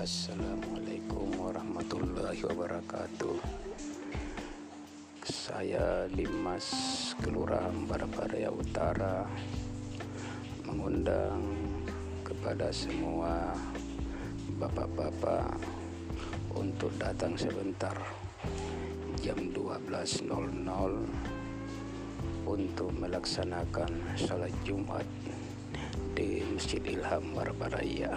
Assalamualaikum warahmatullahi wabarakatuh. Saya Limas Kelurahan Barbaraya Utara Mengundang kepada semua Bapak-bapak Untuk datang sebentar Jam 12.00 Untuk melaksanakan Salat Jumat di Masjid Ilham Barbaraya